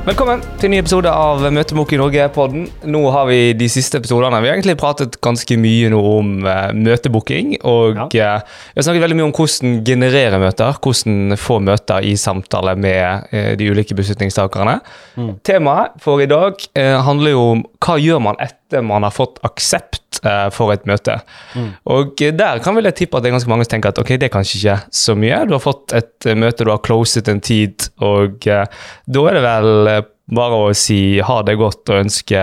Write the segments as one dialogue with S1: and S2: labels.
S1: Velkommen til en ny episode av Møtebok i Norge-podden. Nå har vi de siste episodene. Vi har egentlig pratet ganske mye nå om uh, møtebooking. Og ja. uh, vi har snakket veldig mye om hvordan generere møter, hvordan få møter i samtale med uh, de ulike beslutningstakerne. Mm. Temaet for i dag handler jo om hva gjør man etter man har fått aksept for et møte. Mm. Og der kan vel jeg tippe at det er ganske mange som tenker at ok, det er kanskje ikke så mye. Du har fått et møte, du har closet en tid, og da er det vel bare å si ha det godt og ønske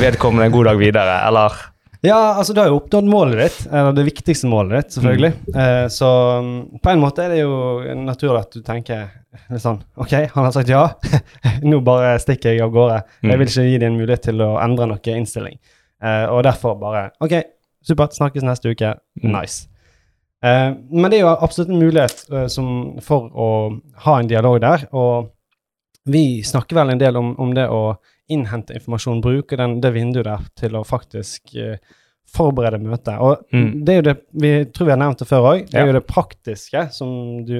S1: vedkommende en god dag videre, eller?
S2: Ja, altså du har jo oppnådd målet ditt, eller det viktigste målet ditt, selvfølgelig. Mm. Eh, så um, på en måte er det jo naturlig at du tenker litt sånn Ok, han har sagt ja, nå bare stikker jeg av gårde. Jeg vil mm. ikke gi deg en mulighet til å endre noe innstilling. Eh, og derfor bare Ok, supert, snakkes neste uke. Mm. Nice. Eh, men det er jo absolutt en mulighet uh, som, for å ha en dialog der. og vi snakker vel en del om, om det å innhente informasjon, bruke den, det vinduet der til å faktisk uh, forberede møtet. Og mm. det er jo det vi tror vi har nevnt det før òg. Det er ja. jo det praktiske som du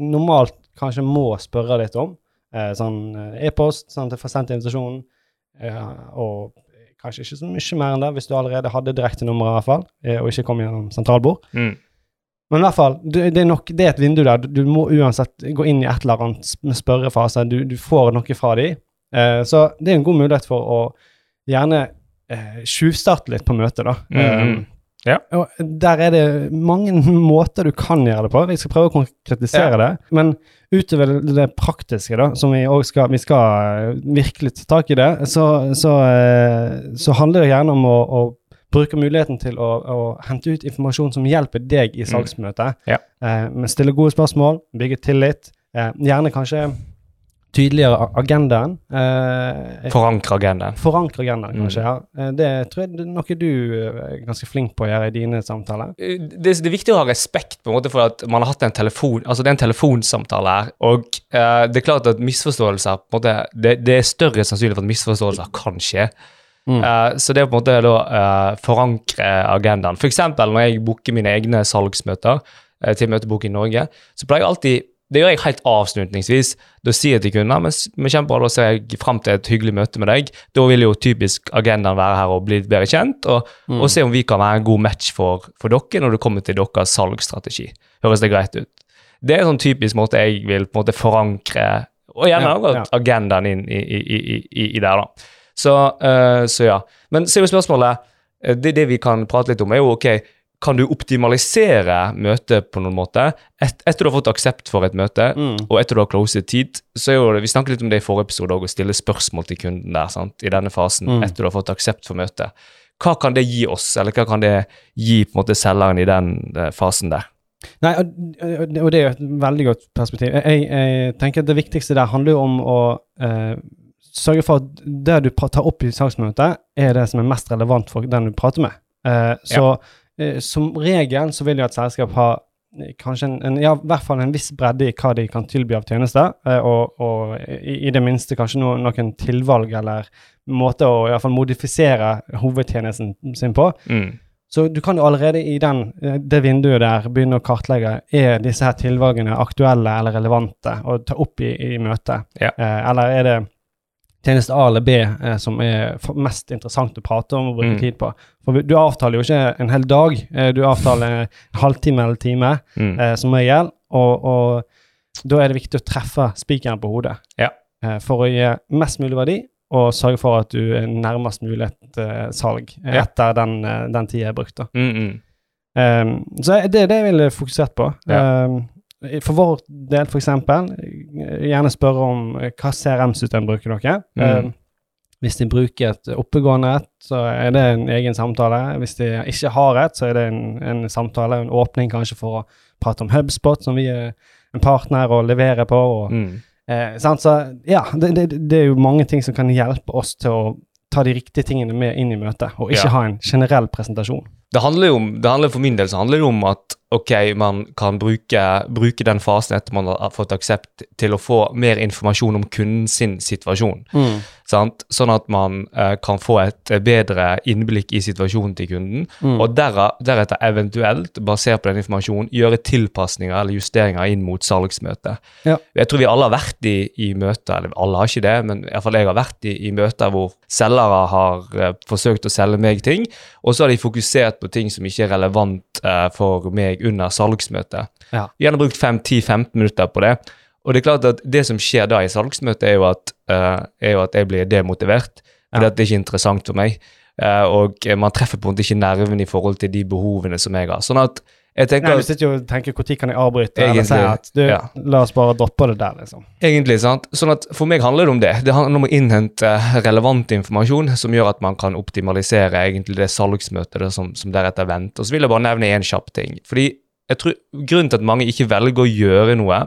S2: normalt kanskje må spørre litt om. Uh, sånn uh, e-post, sånn at jeg får sendt invitasjonen, og kanskje ikke så mye mer enn det, hvis du allerede hadde direktenummeret, i hvert fall, og ikke kom gjennom sentralbord. Mm. Men i hvert fall, det er, nok, det er et vindu der. Du må uansett gå inn i et eller annet spørrefase. Du, du får noe fra dem. Eh, så det er en god mulighet for å gjerne eh, tjuvstarte litt på møtet, da. Mm -hmm. um, ja. Og der er det mange måter du kan gjøre det på. Vi skal prøve å konkretisere ja. det. Men utover det praktiske, da, som vi òg skal Vi skal virkelig ta tak i det, så, så, eh, så handler det gjerne om å, å bruke muligheten til å, å, hente ut informasjon som hjelper deg i mm. salgsmøtet. Mm. Ja. Eh, men stille gode spørsmål, bygge tillit. Eh, gjerne kanskje tydeligere agendaen.
S1: Eh, Forankre agendaen.
S2: Forankre agendaen, kanskje. Mm. ja. Eh, det tror jeg er noe du eh, er ganske flink på å gjøre i dine samtaler.
S1: Eh, det, det er viktig å ha respekt på en måte for at man har hatt en telefon, altså det er en telefonsamtale her. Og eh, det er klart at misforståelser på en måte, det, det er større sannsynlig for at misforståelser kan skje. Mm. Uh, så det er på en måte da uh, forankre agendaen. F.eks. når jeg booker mine egne salgsmøter uh, til Møtebok i Norge, så pleier jeg alltid det gjør jeg helt avslutningsvis. Da sier jeg til kunder men, men kjempebra, da ser jeg fram til et hyggelig møte med deg. Da vil jo typisk agendaen være her og bli litt bedre kjent, og, mm. og se om vi kan være en god match for, for dere når det kommer til deres salgsstrategi. Høres det greit ut? Det er en sånn typisk måte jeg vil på en måte forankre og gjerne ja, ja. agendaen inn i, i, i, i der, da. Så, uh, så, ja. Men så er jo spørsmålet eh, det, det, vi kan prate litt om, er jo ok, kan du optimalisere møtet på noen måte? Et, etter du har fått aksept for et møte, mm. og etter du har closet tid, så er jo Vi snakket litt om det i forrige episode, å stille spørsmål til kunden der, sant? i denne fasen, mm. etter du har fått aksept for møtet. Hva kan det gi oss, eller hva kan det gi på en måte selgeren i den uh, fasen der?
S2: Nei, og, og, det er jo et veldig godt perspektiv. Jeg, jeg, tenker at Det viktigste der handler jo om å uh, sørge for at det du tar opp i saksmøtet, er det som er mest relevant for den du prater med. Uh, så ja. Uh, som regel så vil jo et selskap ha eh, kanskje en, en, ja, i hvert fall en viss bredde i hva de kan tilby av tjenester, uh, og, og i, i, det minste kanskje no, noen tilvalg eller måte å i hvert fall modifisere hovedtjenesten sin på. Mm. Så du kan jo allerede i den, det vinduet der begynne å kartlegge er disse her tilvalgene aktuelle eller relevante å ta opp i, i møtet. Ja. eller er det tjeneste A eller B eh, som er mest interessant å prate om og bruke mm. tid på. For du avtaler jo ikke en hel dag, eh, du avtaler en halvtime eller time mm. eh, som regel, og, og, da er det viktig å treffe spikeren på hodet ja. eh, for å gi mest mulig verdi og sørge for at du er nærmest mulig et uh, salg ja. etter den, den tida er brukt. da. Mm, um, så det er det jeg ville fokusert på. Ja. Um, for vår del, f.eks., gjerne spørre om eh, hva CRM-system bruker dere. Mm. Uh, hvis de bruker et oppegående et, så er det en egen samtale. Hvis de ikke har et, så er det en, en samtale, en åpning kanskje for å prate om Hubspot, som vi er en partner og leverer på. Og, mm. eh, så ja, det, det, det, er jo mange ting som kan hjelpe oss til å ta de riktige tingene med inn i møtet, og ikke ja. ha en generell presentasjon.
S1: Det handler jo om, det handler For min del så handler det om at ok, man kan bruke, bruke den fasen etter man har fått aksept, til å få mer informasjon om kunden sin situasjon. Sant? Sånn at man eh, kan få et eh, bedre innblikk i situasjonen til kunden, og dera, deretter eventuelt, basert på den informasjonen, gjøre tilpasninger eller justeringer inn mot salgsmøtet.
S2: Ja.
S1: Jeg tror vi alle har vært i, i møter, eller alle har ikke det, men iallfall jeg har vært i, i møter hvor selgere har eh, forsøkt å selge meg ting, og så har de fokusert på ting som ikke er relevant eh, for meg under salgsmøtet.
S2: Ja.
S1: Gjerne brukt 5-10-15 minutter på det. Og det er klart at det som skjer da i salgsmøtet, er jo at, uh, er jo at jeg blir demotivert. For
S2: Ja.
S1: det er ikke interessant for meg. Uh, og man treffer på en måte ikke nerven i forhold til de behovene som jeg har. Sånn at jeg
S2: Nei, du sitter jo og tenker når kan jeg avbryte, eller si at du,
S1: ja.
S2: la oss bare droppe det der, liksom.
S1: Egentlig, sant? Sånn at For meg handler det om det. Det handler om å innhente relevant informasjon som gjør at man kan optimalisere egentlig det salgsmøtet det som, som deretter venter. Og så vil jeg bare nevne én kjapp ting. Fordi jeg tror Grunnen til at mange ikke velger å gjøre noe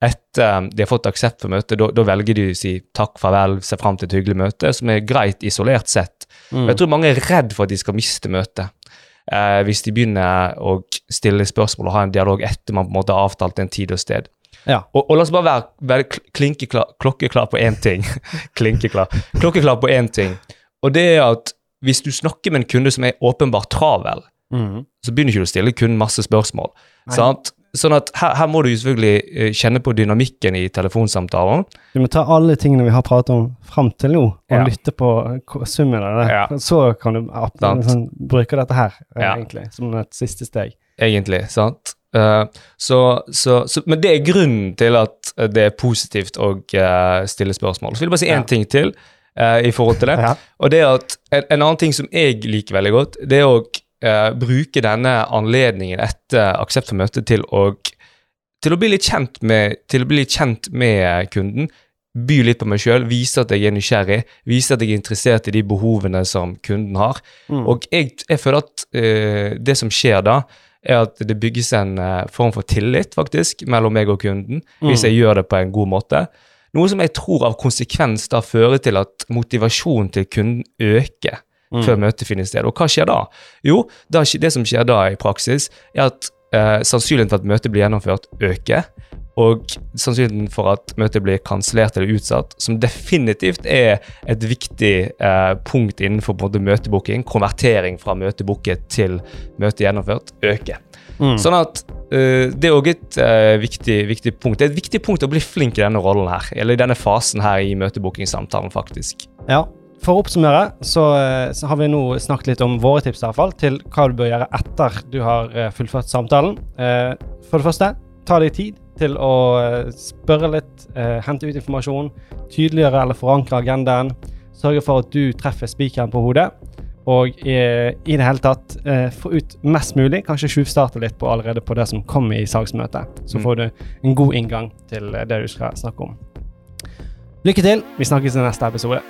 S1: etter de har fått aksept for møtet, da, da velger de å si takk, farvel, se fram til et hyggelig møte, som er greit isolert sett.
S2: Mm.
S1: Men jeg tror mange er redd for at de skal miste møtet. Eh, hvis de begynner å stille spørsmål og ha en dialog etter man på en måte har avtalt en tid og sted.
S2: Ja.
S1: Og, og la oss bare være, være kl- klinkeklar, klokkeklar på én ting. klinkeklar. Klokkeklar på én ting. Og det er at hvis du snakker med en kunde som er åpenbart travel,
S2: Mm.
S1: så begynner ikke du å stille kunden masse spørsmål. Sant? Sånn at her, her må du selvfølgelig eh, kjenne på dynamikken i telefonsamtalen.
S2: Du må ta alle tingene vi har pratet om fram til nå, og
S1: Ja.
S2: lytte på summen av det.
S1: Ja.
S2: Så kan du sånn, bruke dette her, eh,
S1: Ja.
S2: egentlig, som et siste steg.
S1: egentlig, sant? Uh, så, så, så, men det er grunnen til at det er positivt å uh, stille spørsmål. Så vil jeg bare si én ting til uh, i forhold til det. Og det er at en, en annen ting som jeg liker veldig godt, det er å eh, bruke denne anledningen etter aksept for møtet til å, til å bli litt kjent med, til å bli litt kjent med kunden. By litt på meg sjøl, vise at jeg er nysgjerrig, vise at jeg er interessert i de behovene som kunden har.
S2: Mm.
S1: Og jeg, jeg føler at eh, det som skjer da, er at det bygges en eh, form for tillit faktisk mellom meg og kunden, hvis
S2: Mm.
S1: jeg gjør det på en god måte. Noe som jeg tror av konsekvens da fører til at motivasjonen til kunden øker
S2: Mm.
S1: før møtet finner sted. Og hva skjer da? Jo, det, det som skjer da i praksis, er at eh, sannsynligheten for at møtet blir gjennomført, øker. Og sannsynligheten for at møtet blir kansellert eller utsatt, som definitivt er et viktig eh, punkt innenfor både møtebooking, konvertering fra møtebooket til møte gjennomført, øker.
S2: Mm.
S1: Sånn at uh, det er òg et uh, viktig, viktig punkt. Det er et viktig punkt å bli flink i denne rollen her, eller i denne fasen her i møtebookingsamtalen, faktisk.
S2: Ja. For å oppsummere så, eh, så har vi nå snakket litt om våre tips i hvert fall, til hva du bør gjøre etter du har eh, fullført samtalen. Eh, For det første, ta deg tid til å spørre litt, hente ut informasjon, tydeliggjøre eller forankre agendaen. Sørge for at du treffer spikeren på hodet. Og i det hele tatt eh, få ut mest mulig. Kanskje tjuvstarte litt på allerede på det som kommer i salgsmøtet. Så
S1: Mm.
S2: får du en god inngang til det du skal snakke om. Lykke til. Vi snakkes i neste episode.